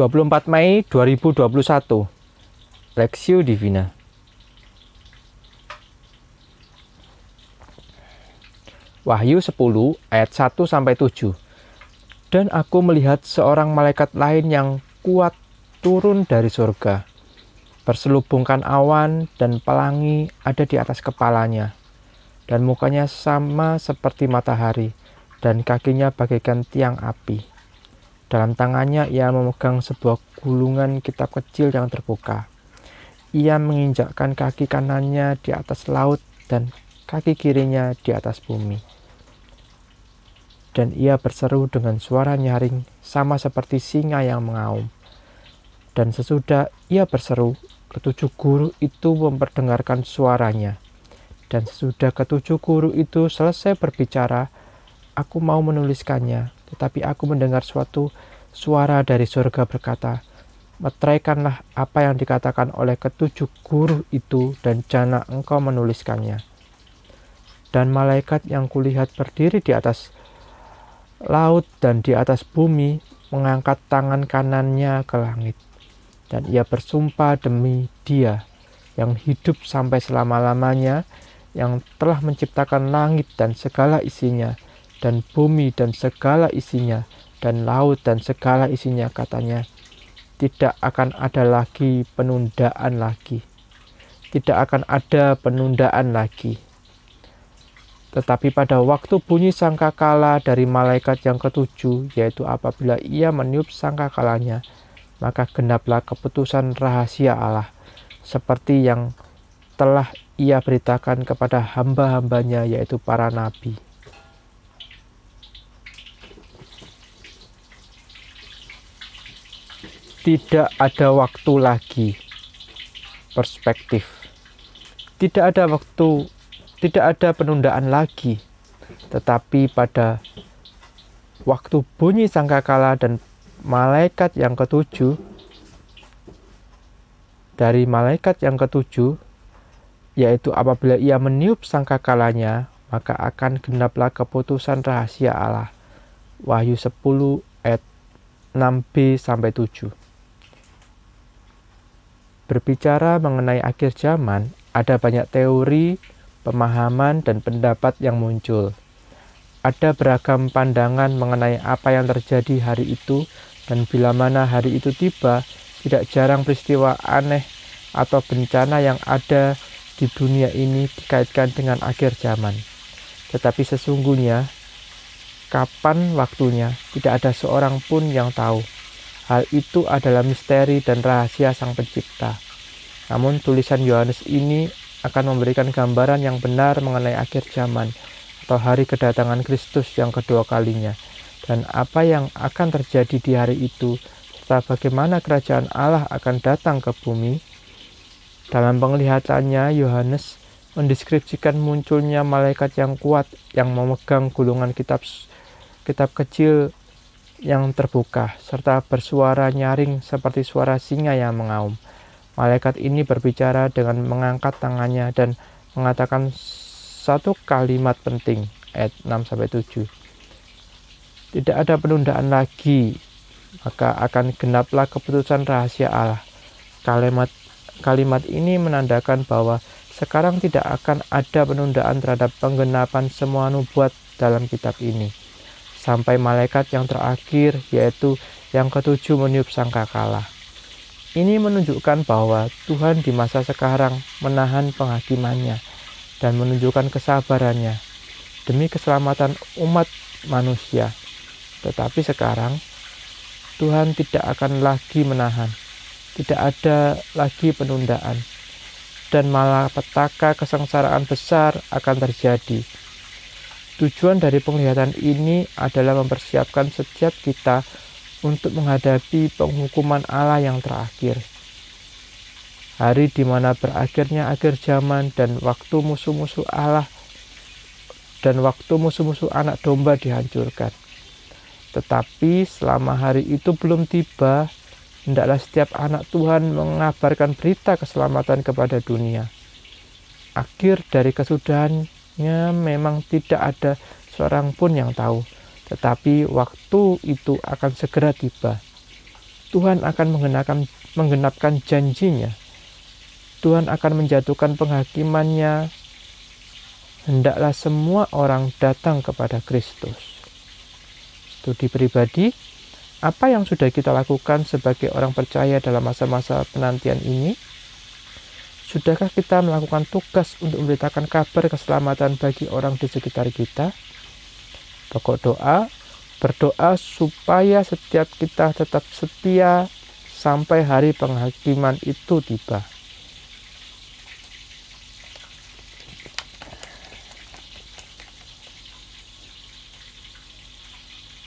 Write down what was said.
24 Mei 2021 Lexio Divina. Wahyu 10 ayat 1 sampai 7 Dan aku melihat seorang malaikat lain yang kuat turun dari surga. Berselubungkan awan dan pelangi ada di atas kepalanya. Dan mukanya sama seperti matahari. Dan kakinya bagaikan tiang api dalam tangannya ia memegang sebuah gulungan kitab kecil yang terbuka. Ia menginjakkan kaki kanannya di atas laut dan kaki kirinya di atas bumi. Dan ia berseru dengan suara nyaring sama seperti singa yang mengaum. Dan sesudah ia berseru, ketujuh guru itu memperdengarkan suaranya. Dan sesudah ketujuh guru itu selesai berbicara, aku mau menuliskannya tetapi aku mendengar suatu suara dari surga berkata, Meteraikanlah apa yang dikatakan oleh ketujuh guru itu dan jana engkau menuliskannya. Dan malaikat yang kulihat berdiri di atas laut dan di atas bumi mengangkat tangan kanannya ke langit. Dan ia bersumpah demi dia yang hidup sampai selama-lamanya, yang telah menciptakan langit dan segala isinya, dan bumi dan segala isinya, dan laut dan segala isinya katanya, tidak akan ada lagi penundaan lagi. Tidak akan ada penundaan lagi. Tetapi pada waktu bunyi sangkakala dari malaikat yang ketujuh, yaitu apabila ia meniup sangkakalanya, maka genaplah keputusan rahasia Allah, seperti yang telah ia beritakan kepada hamba-hambanya, yaitu para nabi. Tidak ada waktu lagi. Perspektif. Tidak ada waktu tidak ada penundaan lagi. Tetapi pada waktu bunyi sangkakala dan malaikat yang ketujuh dari malaikat yang ketujuh yaitu apabila ia meniup sangkakalanya maka akan genaplah keputusan rahasia Allah. Wahyu 10 ayat 6b sampai 7 Berbicara mengenai akhir zaman, ada banyak teori, pemahaman, dan pendapat yang muncul. Ada beragam pandangan mengenai apa yang terjadi hari itu, dan bila mana hari itu tiba, tidak jarang peristiwa aneh atau bencana yang ada di dunia ini dikaitkan dengan akhir zaman. Tetapi sesungguhnya, kapan waktunya, tidak ada seorang pun yang tahu. Hal itu adalah misteri dan rahasia Sang Pencipta. Namun tulisan Yohanes ini akan memberikan gambaran yang benar mengenai akhir zaman atau hari kedatangan Kristus yang kedua kalinya dan apa yang akan terjadi di hari itu serta bagaimana kerajaan Allah akan datang ke bumi. Dalam penglihatannya Yohanes mendeskripsikan munculnya malaikat yang kuat yang memegang gulungan kitab kitab kecil yang terbuka, serta bersuara nyaring seperti suara singa yang mengaum. Malaikat ini berbicara dengan mengangkat tangannya dan mengatakan satu kalimat penting, ayat 6-7. Tidak ada penundaan lagi, maka akan genaplah keputusan rahasia Allah. Kalimat kalimat ini menandakan bahwa sekarang tidak akan ada penundaan terhadap penggenapan semua nubuat dalam kitab ini sampai malaikat yang terakhir yaitu yang ketujuh meniup sangkakala. Ini menunjukkan bahwa Tuhan di masa sekarang menahan penghakimannya dan menunjukkan kesabarannya demi keselamatan umat manusia. Tetapi sekarang Tuhan tidak akan lagi menahan, tidak ada lagi penundaan, dan malah petaka kesengsaraan besar akan terjadi Tujuan dari penglihatan ini adalah mempersiapkan setiap kita untuk menghadapi penghukuman Allah yang terakhir. Hari di mana berakhirnya akhir zaman dan waktu musuh-musuh Allah dan waktu musuh-musuh anak domba dihancurkan. Tetapi selama hari itu belum tiba, hendaklah setiap anak Tuhan mengabarkan berita keselamatan kepada dunia. Akhir dari kesudahan Memang tidak ada seorang pun yang tahu, tetapi waktu itu akan segera tiba. Tuhan akan menggenapkan, menggenapkan janjinya. Tuhan akan menjatuhkan penghakimannya. Hendaklah semua orang datang kepada Kristus. Studi pribadi, apa yang sudah kita lakukan sebagai orang percaya dalam masa-masa penantian ini? Sudahkah kita melakukan tugas untuk memberitakan kabar keselamatan bagi orang di sekitar kita? Pokok doa, berdoa supaya setiap kita tetap setia sampai hari penghakiman itu tiba.